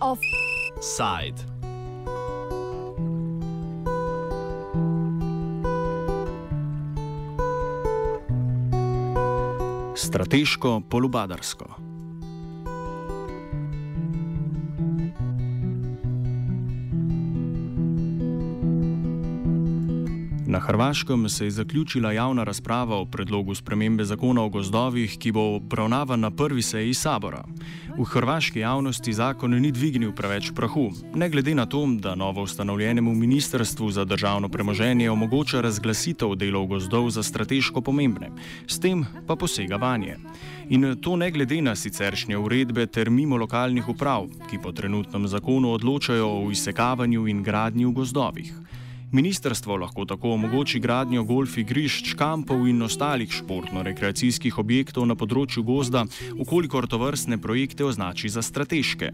Offside. Strateško polubadarsko. Na Hrvaškem se je zaključila javna razprava o predlogu spremembe zakona o gozdovih, ki bo obravnavan na prvi seji sabora. V hrvaški javnosti zakon ni dvignil preveč prahu, ne glede na to, da novo ustanovljenemu ministrstvu za državno premoženje omogoča razglasitev delov gozdov za strateško pomembne, s tem pa posega vanje. In to ne glede na siceršnje uredbe ter mimo lokalnih uprav, ki po trenutnem zakonu odločajo o izsekavanju in gradnji v gozdovih. Ministrstvo lahko tako omogoči gradnjo golf igrišč, kampov in ostalih športno-rekreacijskih objektov na področju gozda, ukolikor to vrstne projekte označi za strateške.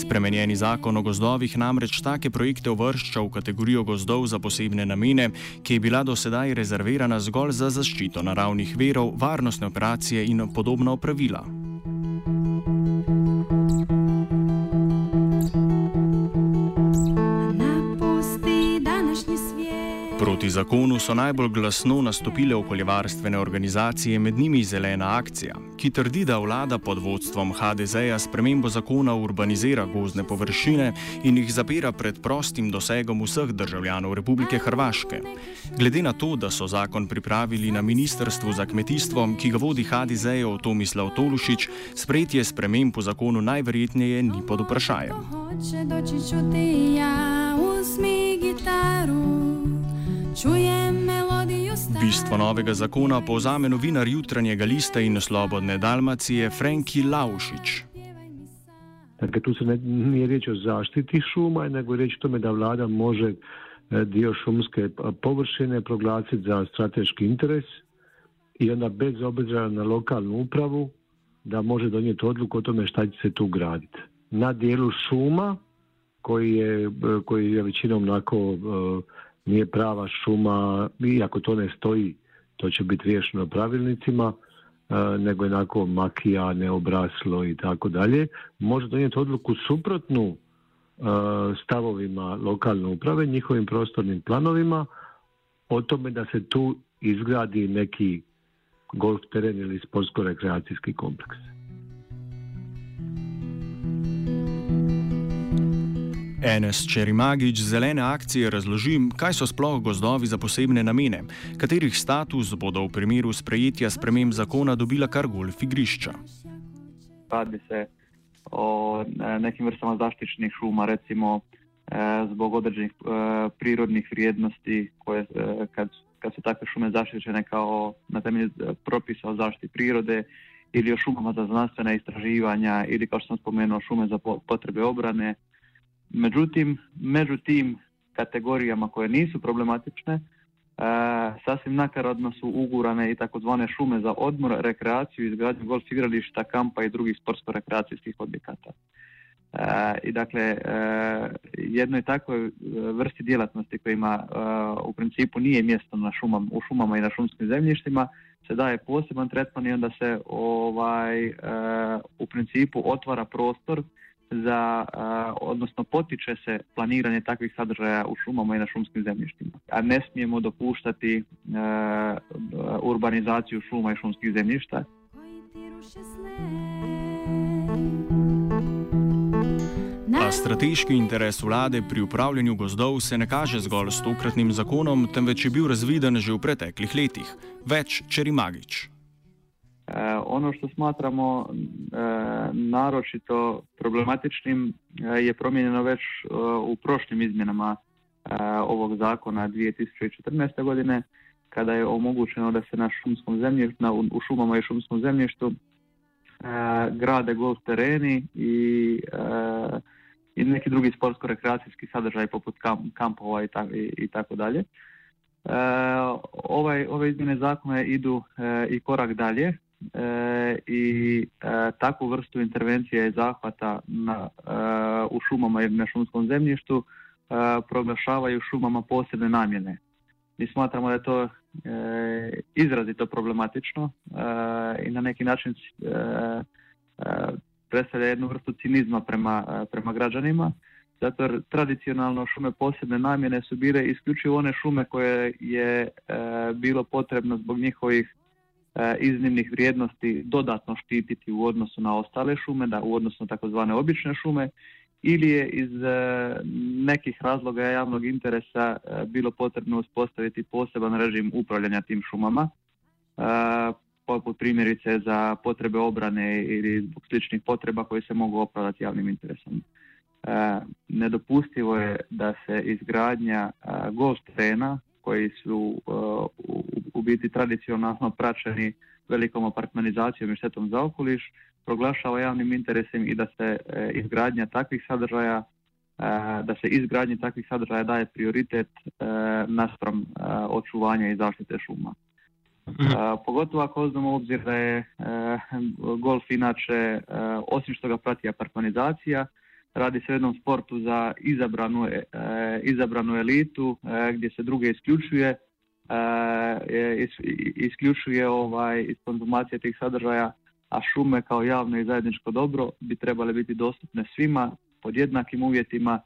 Spremenjeni zakon o gozdovih namreč take projekte uvršča v kategorijo gozdov za posebne namene, ki je bila do sedaj rezervirana zgolj za zaščito naravnih verov, varnostne operacije in podobna opravila. Proti zakonu so najbolj glasno nastopile okoljevarstvene organizacije, med njimi Zelena akcija, ki trdi, da vlada pod vodstvom HDZ-ja spremembo zakona urbanizira gozdne površine in jih zapira pred prostim dosegom vseh državljanov Republike Hrvaške. Glede na to, da so zakon pripravili na Ministrstvu za kmetijstvo, ki ga vodi HDZ-jev Tomislav Tolušič, sprejetje sprememb v zakonu najverjetneje ni pod vprašanjem. Hoče doći čuti ja, Bistvo novega zakona povzame novinar jutranjega lista in slobodne Dalmacije Franki Laušić. Dakle, tu se ne, nije riječ o zaštiti šuma, nego je riječ o tome da vlada može e, dio šumske površine proglasiti za strateški interes i onda bez obzira na lokalnu upravu da može donijeti odluku o tome šta će se tu graditi. Na dijelu šuma koji je, e, koji je većinom onako e, nije prava šuma, iako to ne stoji, to će biti riješeno pravilnicima, e, nego jednako makija, neobraslo i tako dalje, može donijeti odluku suprotnu e, stavovima lokalne uprave, njihovim prostornim planovima, o tome da se tu izgradi neki golf teren ili sportsko-rekreacijski kompleks. Enes Čerimagič zelene akcije razloži, kaj so sploh gozdovi za posebne namene, katerih status bodo v primeru sprejetja sprememb zakona dobila kar golf igrišča. Radi se o e, nekim vrstama zaštićenih šuma, recimo e, zbog određenih e, prirodnih vrijednosti koje kad, kad su takve šume zaštićene kao na temelju propisa o zaštiti prirode ili o šumama za znanstvena istraživanja ili kao što sam spomenuo šume za potrebe obrane Međutim, među tim kategorijama koje nisu problematične, e, sasvim nakaradno su ugurane i takozvane šume za odmor, rekreaciju, izgradnju golf igrališta, kampa i drugih sportsko-rekreacijskih objekata. E, I dakle, e, jednoj takvoj vrsti djelatnosti kojima e, u principu nije mjesto na šumam, u šumama i na šumskim zemljištima, se daje poseban tretman i onda se ovaj, u principu otvara prostor za, odnosno potiče se planiranje takvih sadržaja u šumama i na šumskim zemljištima. A ne smijemo dopuštati urbanizaciju šuma i šumskih zemljišta. A strateški interes vlade pri upravljanju gozdov se ne kaže zgolj s tokratnim zakonom, temveč je bil razviden že v preteklih letih. Več čeri magič. E, ono što smatramo e, naročito problematičnim e, je promijenjeno već u prošlim izmjenama ovog zakona 2014. godine kada je omogućeno da se na šumskom zemljištu, na, u šumama i šumskom zemljištu grade golf tereni i, i neki drugi sportsko-rekreacijski sadržaj poput kampova i, i tako dalje. Ovaj, ove izmjene zakona idu i korak dalje e, i e, takvu vrstu intervencije i zahvata na, e, u šumama i na šumskom zemljištu e, proglašavaju šumama posebne namjene. Mi smatramo da je to izrazito problematično i na neki način predstavlja jednu vrstu cinizma prema, prema građanima zato jer tradicionalno šume posebne namjene su bile isključivo one šume koje je bilo potrebno zbog njihovih iznimnih vrijednosti dodatno štititi u odnosu na ostale šume, da u odnosu na takozvane obične šume ili je iz e, nekih razloga javnog interesa e, bilo potrebno uspostaviti poseban režim upravljanja tim šumama, e, poput primjerice za potrebe obrane ili zbog sličnih potreba koje se mogu opravdati javnim interesom. Nedopustivo je da se izgradnja golf terena koji su u biti tradicionalno praćeni velikom apartmanizacijom i štetom za okoliš, proglašava javnim interesom i da se e, izgradnja takvih sadržaja e, da se izgradnji takvih sadržaja daje prioritet e, naspram očuvanja i zaštite šuma. Mhm. Pogotovo ako uzmemo obzir da je golf inače, osim što ga prati apartmanizacija, radi se o jednom sportu za izabranu, izabranu elitu gdje se druge isključuje, isključuje ovaj, iz konzumacije tih sadržaja a šume kao javno i zajedničko dobro bi trebale biti dostupne svima pod jednakim uvjetima.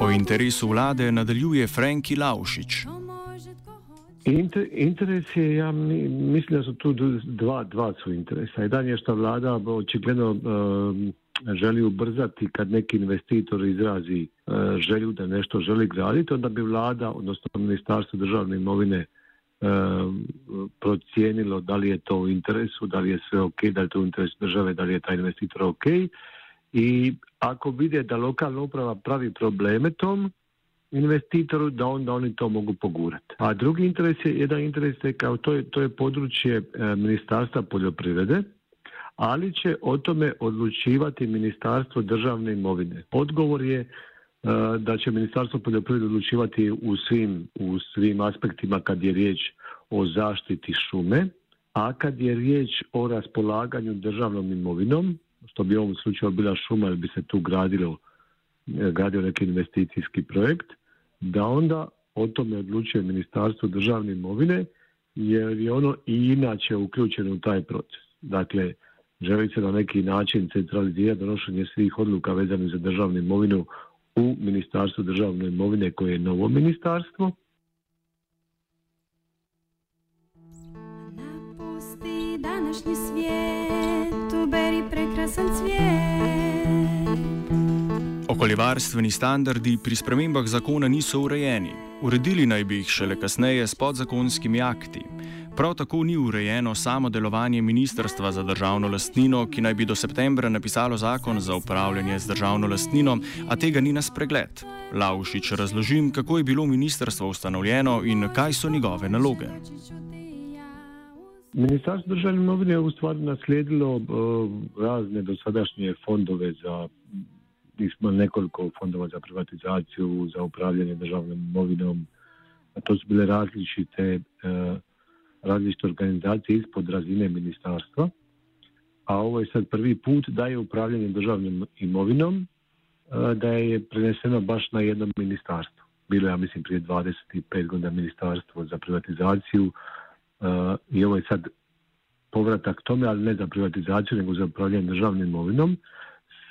O interesu vlade nadaljuje Franki Laušić. interes je, ja mislim da su tu dva, dva su interesa. Jedan je što vlada očigledno um, želi ubrzati kad neki investitor izrazi uh, želju da nešto želi graditi, onda bi vlada, odnosno ministarstvo državne imovine procijenilo da li je to u interesu, da li je sve ok, da li je to u interesu države, da li je taj investitor ok. I ako vide da lokalna uprava pravi probleme tom investitoru, da onda oni to mogu pogurati. A drugi interes je, jedan interes je kao to je, to je područje e, Ministarstva poljoprivrede, ali će o tome odlučivati Ministarstvo državne imovine. Odgovor je E, da će Ministarstvo poljoprivrede odlučivati u svim, u svim aspektima kad je riječ o zaštiti šume, a kad je riječ o raspolaganju državnom imovinom, što bi u ovom slučaju bila šuma ili bi se tu gradilo, gradio neki investicijski projekt, da onda o tome odlučuje Ministarstvo državne imovine, jer je ono i inače uključeno u taj proces. Dakle, želi se na neki način centralizirati donošenje svih odluka vezanih za državnu imovinu u Ministarstvu državne imovine koje je novo ministarstvo. Okoljevarstveni standardi pri spremembah zakona niso urejeni. Uredili naj bi jih šele kasneje s podzakonskimi akti. Prav tako ni urejeno samo delovanje Ministrstva za državno lastnino, ki naj bi do septembra napisalo zakon za upravljanje z državno lastnino, a tega ni na spregled. Laušič razložim, kako je bilo ministrstvo ustanovljeno in kaj so njegove naloge. Ministarstvo državne imovine je v stvari nasledilo uh, razne dosadašnje fondove za smo nekoliko fondova za privatizaciju, za upravljanje državnom imovinom. To su bile različite uh, različite organizacije ispod razine ministarstva, a ovo je sad prvi put da je upravljanje državnom imovinom e, da je preneseno baš na jedno ministarstvo. Bilo je, ja mislim, prije 25 godina ministarstvo za privatizaciju e, i ovo je sad povratak tome, ali ne za privatizaciju, nego za upravljanje državnom imovinom.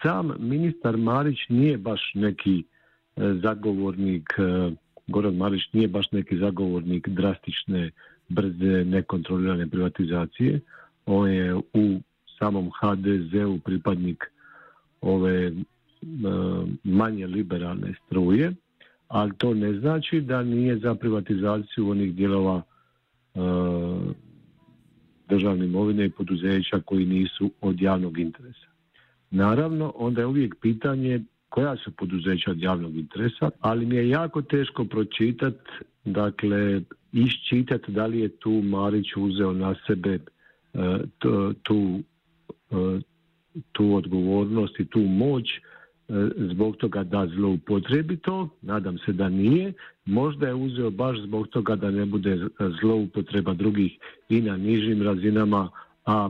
Sam ministar Marić nije baš neki e, zagovornik, Goran Marić nije baš neki zagovornik drastične brze nekontrolirane privatizacije. On je u samom HDZ-u pripadnik ove e, manje liberalne struje, ali to ne znači da nije za privatizaciju onih dijelova e, državne imovine i poduzeća koji nisu od javnog interesa. Naravno, onda je uvijek pitanje koja su poduzeća od javnog interesa, ali mi je jako teško pročitati dakle, iščitati da li je tu Marić uzeo na sebe e, tu, e, tu odgovornost i tu moć e, zbog toga da zloupotrebi to, nadam se da nije, možda je uzeo baš zbog toga da ne bude zloupotreba drugih i na nižim razinama, a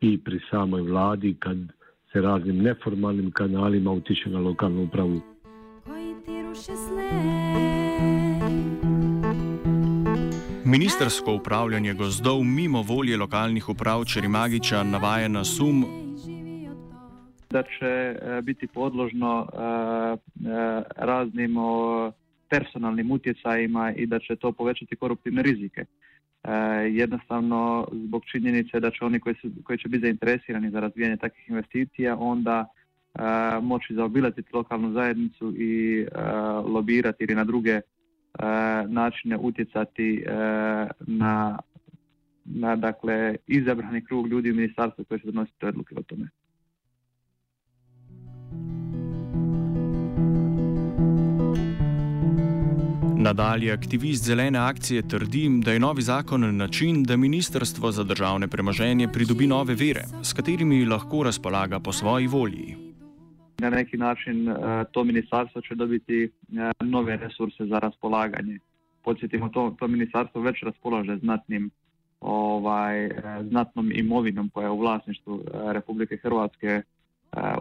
i pri samoj vladi kad se raznim neformalnim kanalima utiče na lokalnu upravu. Ministersko upravljanje gozdov mimo volje lokalnih uprav Čerimagiča navaja na sum, da će e, biti podložno e, e, raznim personalnim utjecajima i da će to povećati koruptivne rizike. Jednostavno zbog činjenice da će oni koji, su, koji će biti zainteresirani za razvijanje takvih investicija onda moći zaobilaziti lokalnu zajednicu i lobirati ili na druge načine utjecati na, na dakle, izabrani krug ljudi u ministarstvu koji će donositi odluke o tome. Nadalje, aktivist zelene akcije trdi, da je novi zakon način, da Ministrstvo za državne premoženje pridobi nove vere, s katerimi lahko razpolaga po svoji volji. Na neki način eh, to ministarstvo će dobiti eh, nove resurse za raspolaganje. Podsjetimo, to, to ministarstvo već raspolaže znatnim ovaj, eh, znatnom imovinom koja je u vlasništvu Republike Hrvatske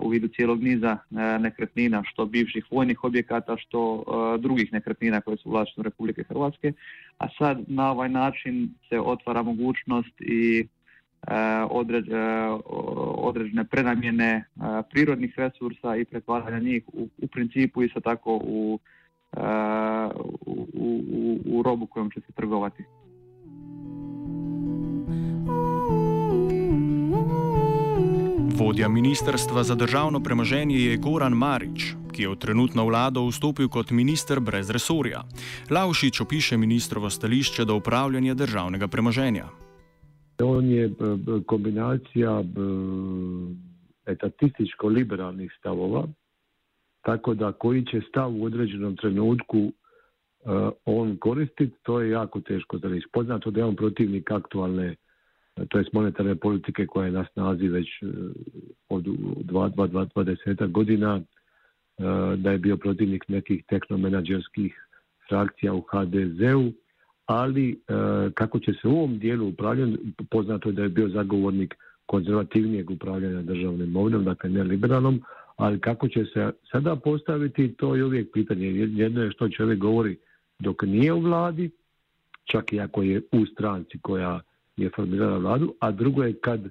u vidu cijelog niza nekretnina, što bivših vojnih objekata, što drugih nekretnina koje su u vlasništvu Republike Hrvatske. A sad na ovaj način se otvara mogućnost i određene prenamjene prirodnih resursa i pretvaranja njih u, u principu isto tako u, u, u robu kojom će se trgovati. Vodja Ministrstva za državno premoženje je Goran Marič, ki je v trenutno vlado vstopil kot minister brez resorja. Laušič opiše ministrovo stališče do upravljanja državnega premoženja. On je kombinacija etatističko-liberalnih stavova, tako da koji će stav u određenom trenutku on koristiti, to je jako teško za reći. Poznato da je on protivnik aktualne to je monetarne politike koja je na snazi već e, od 20 godina, e, da je bio protivnik nekih tehnomenadžerskih frakcija u HDZ-u, ali e, kako će se u ovom dijelu upravljati, poznato je da je bio zagovornik konzervativnijeg upravljanja državnom imovinom, dakle ne liberalnom, ali kako će se sada postaviti, to je uvijek pitanje. Jedno je što čovjek govori dok nije u vladi, čak i ako je u stranci koja je formirala vladu, a drugo je kad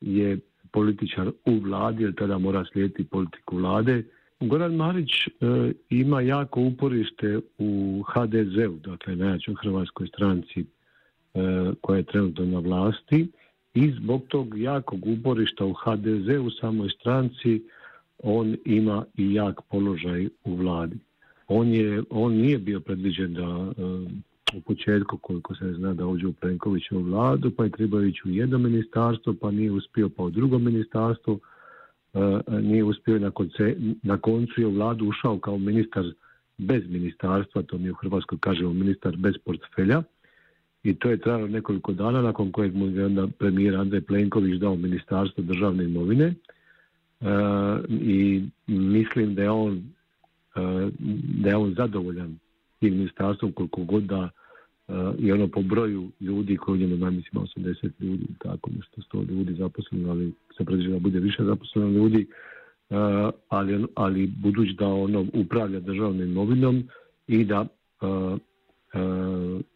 je političar u vladi, jer tada mora slijediti politiku vlade. Goran Marić e, ima jako uporište u HDZ-u, dakle najjačoj hrvatskoj stranci e, koja je trenutno na vlasti i zbog tog jakog uporišta u HDZ u samoj stranci on ima i jak položaj u vladi. On, je, on nije bio predviđen da e, u početku koliko se zna da uđe u Plenkovićevu vladu, pa je trebao ići u jedno ministarstvo, pa nije uspio pa u drugo ministarstvo, e, nije uspio na, konce, na koncu je u vladu ušao kao ministar bez ministarstva, to mi u Hrvatskoj kažemo ministar bez portfelja, i to je trajalo nekoliko dana nakon kojeg mu je onda premijer Andrej Plenković dao ministarstvo državne imovine. E, i mislim da je on e, da je on zadovoljan tim ministarstvom koliko god da i ono po broju ljudi koji u njemu mislim 80 ljudi, tako nešto 100 ljudi zaposleno, ali se predviđa da bude više zaposleno ljudi, ali, ali budući da ono upravlja državnom imovinom i da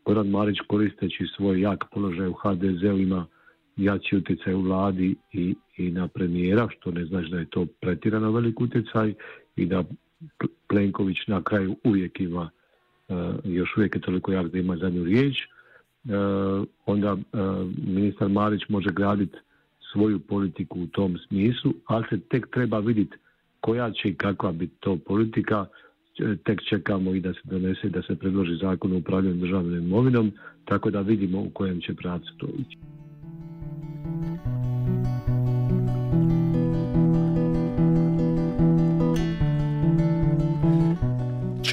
Goran Marić koristeći svoj jak položaj u HDZ-u ima jači utjecaj u vladi i, i na premijera, što ne znači da je to pretirano velik utjecaj i da Plenković na kraju uvijek ima još uvijek je toliko jak da ima zadnju riječ, e, onda e, ministar Marić može graditi svoju politiku u tom smislu, ali se tek treba vidjeti koja će i kakva biti to politika, tek čekamo i da se donese, da se predloži zakon o upravljanju državnom imovinom, tako da vidimo u kojem će pravcu to ići.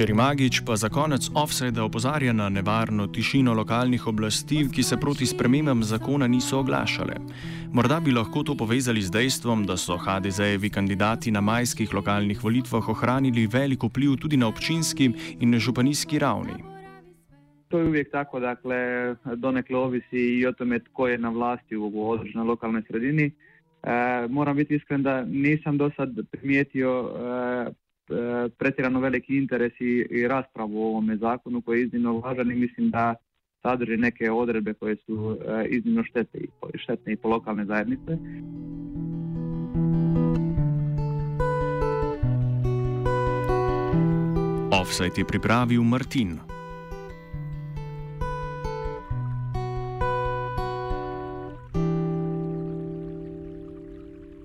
Čerimagič pa za konec offsajda opozarja na nevarno tišino lokalnih oblasti, ki se proti spremembam zakona niso oglašale. Morda bi lahko to povezali z dejstvom, da so HDZ-jevi kandidati na majskih lokalnih volitvah ohranili veliko vpliv tudi na občinski in županijski ravni. To je uvijek tako, dakle, donekle ovisi i o tome tko je na vlasti u određenoj lokalnoj sredini. E, moram biti iskren da nisam do sad primijetio e, pretjerano veliki interes i, i raspravu o ovome zakonu koji je iznimno važan i mislim da sadrži neke odredbe koje su iznimno štete i, štetne i po lokalne zajednice. Offside je pripravil Martin.